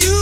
You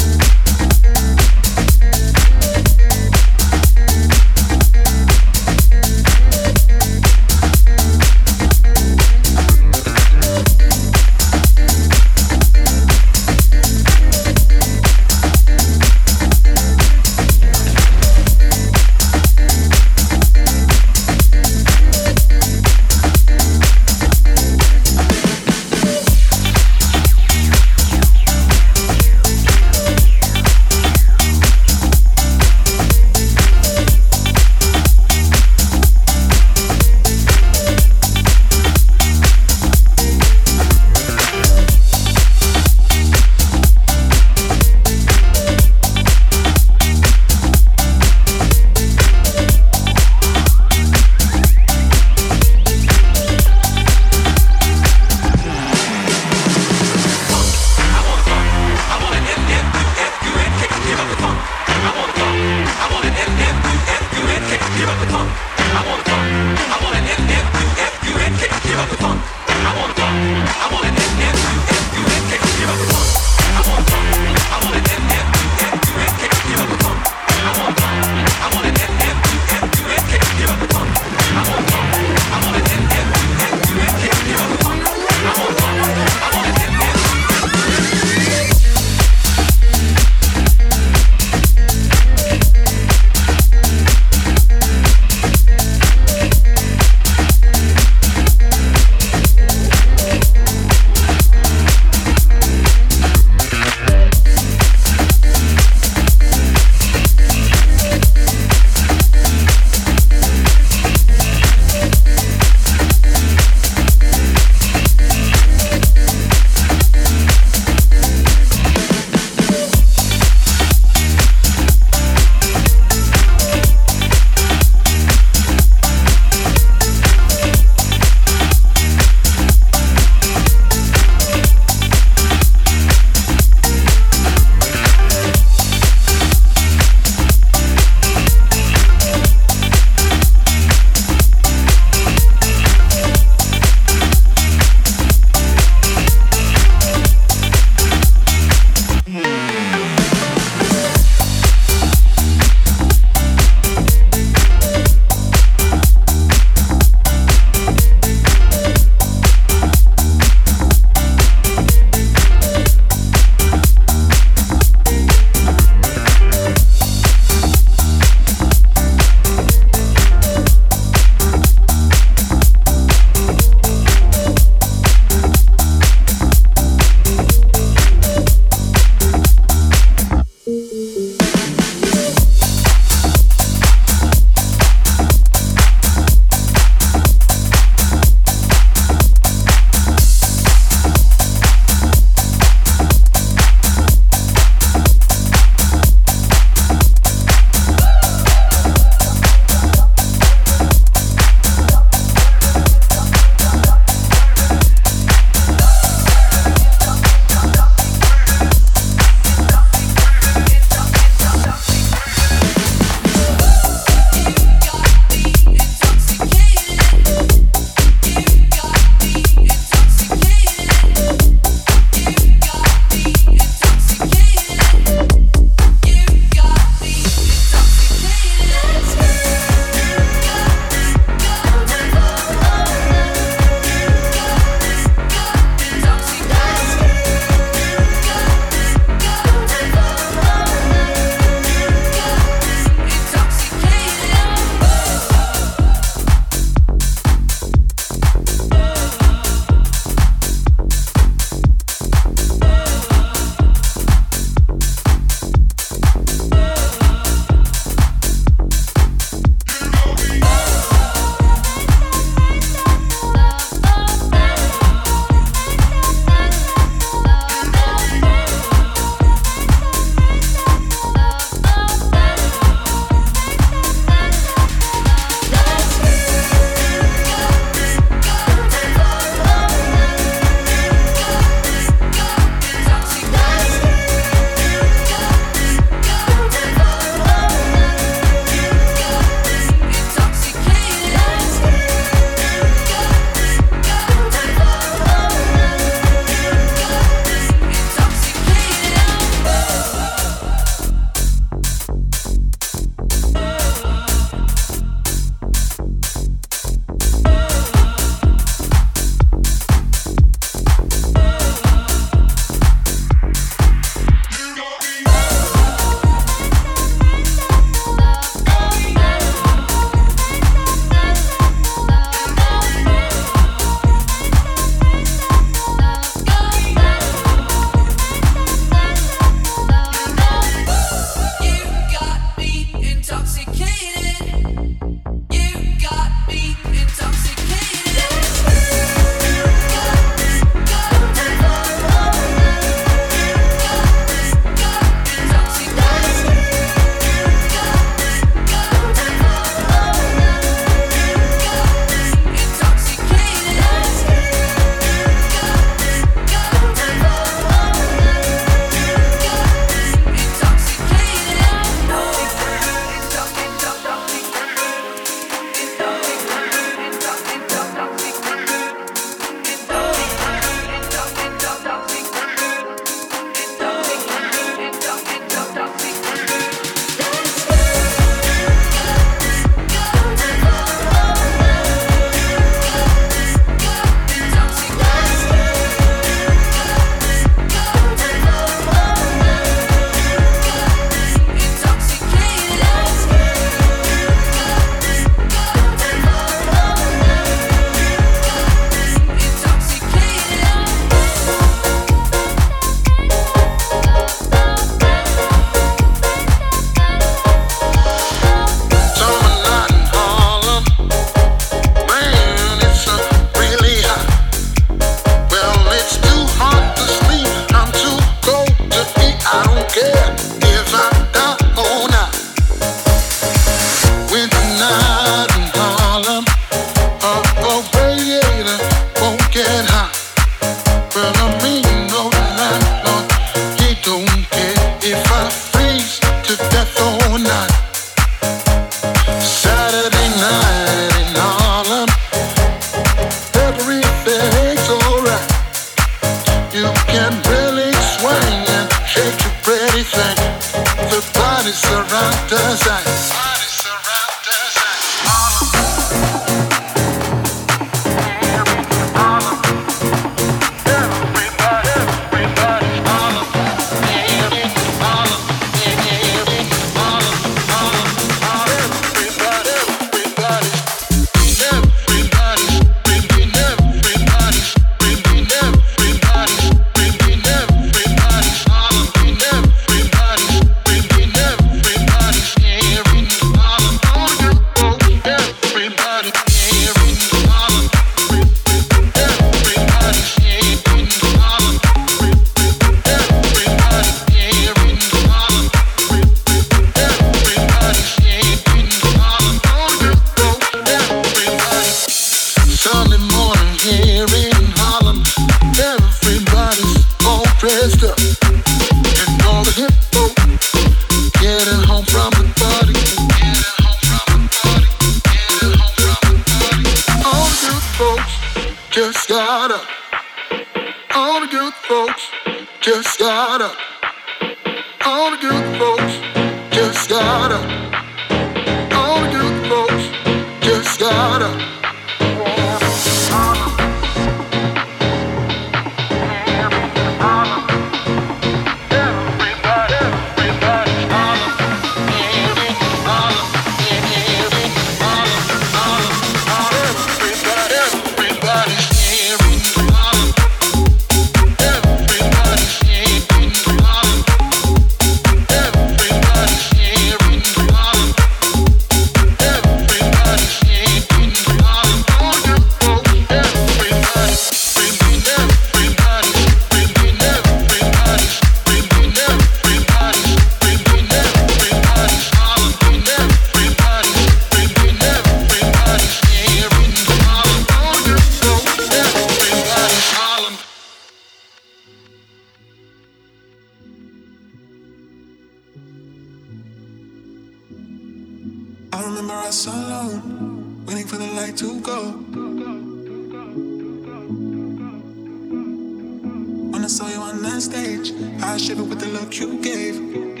I shiver with the look you gave.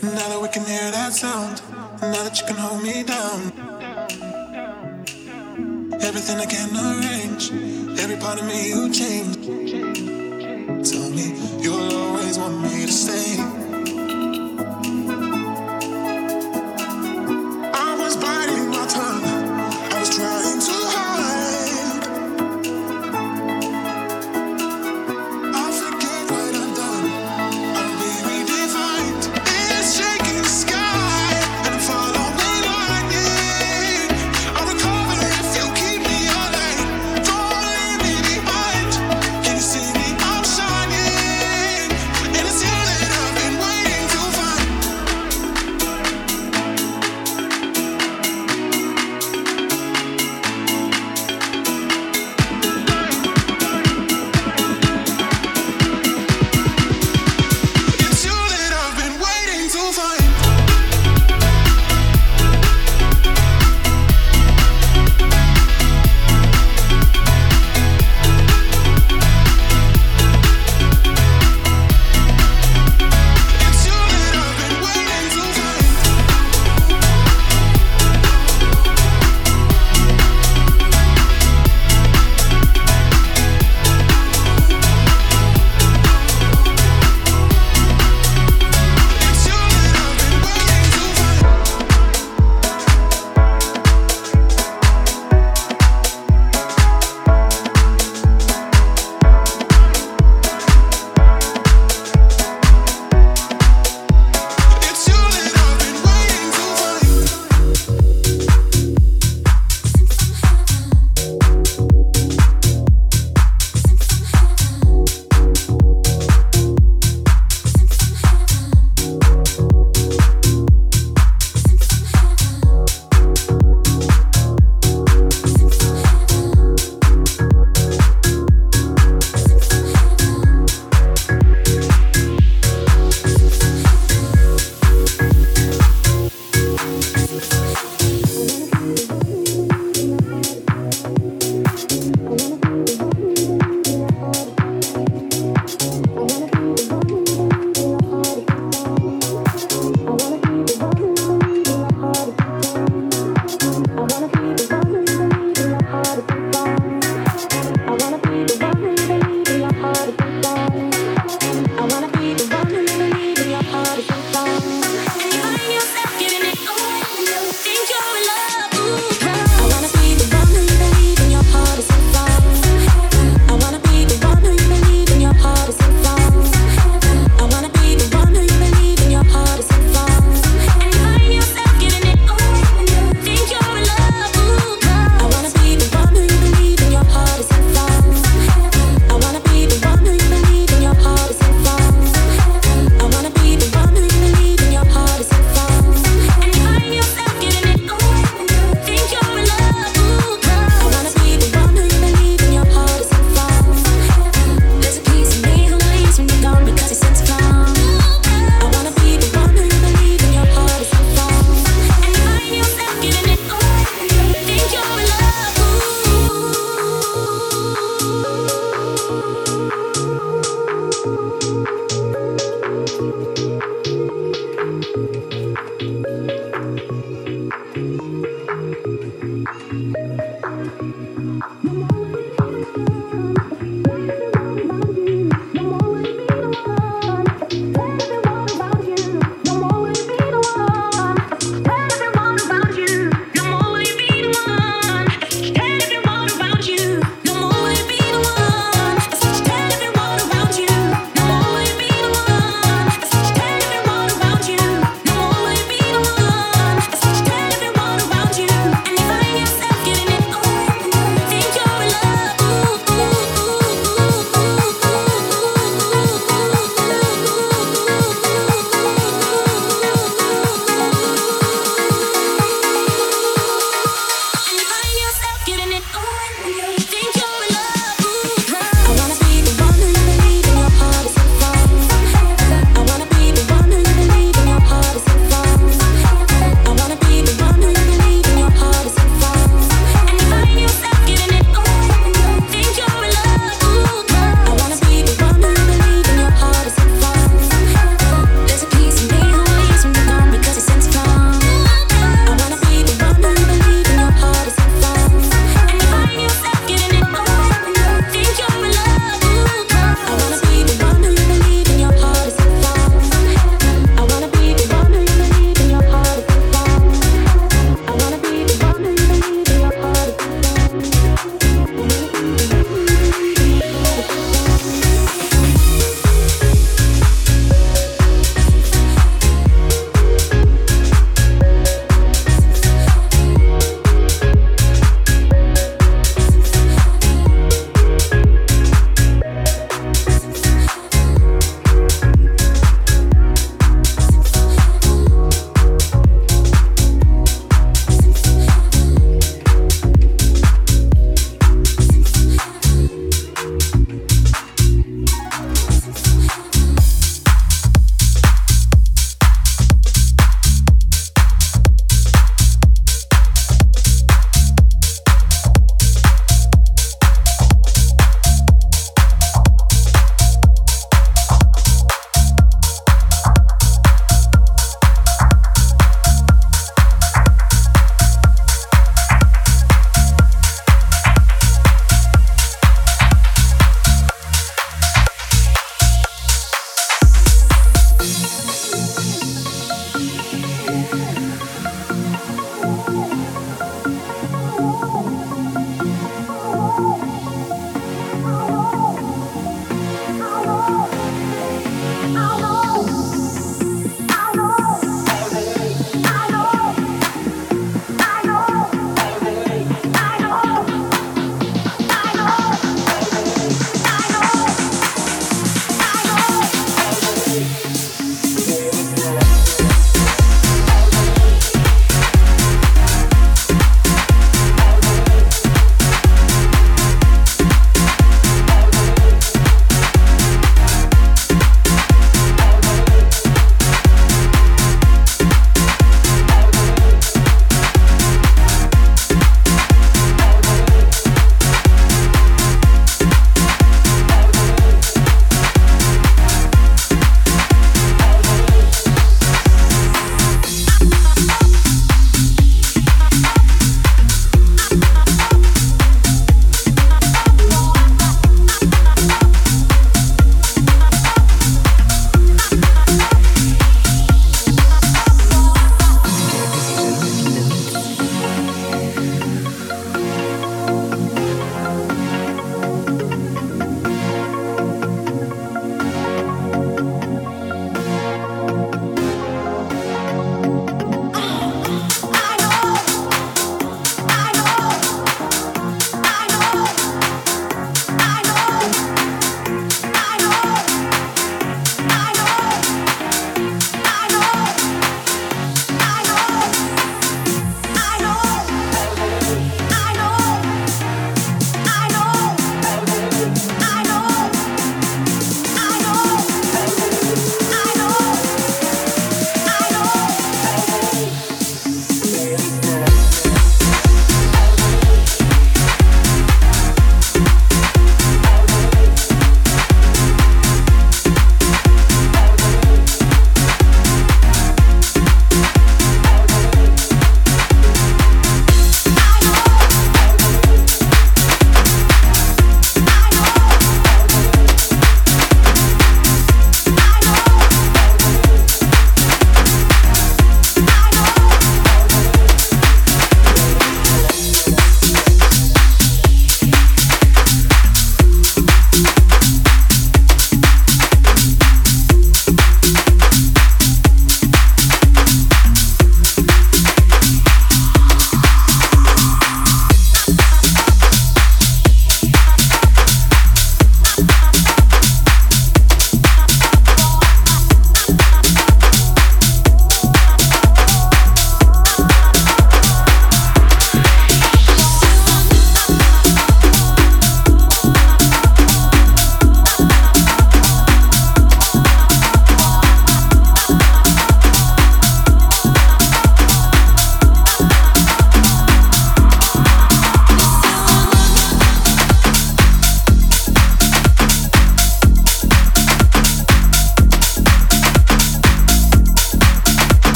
Now that we can hear that sound, now that you can hold me down. Everything I can arrange, every part of me you change. Tell me you'll always want me to stay.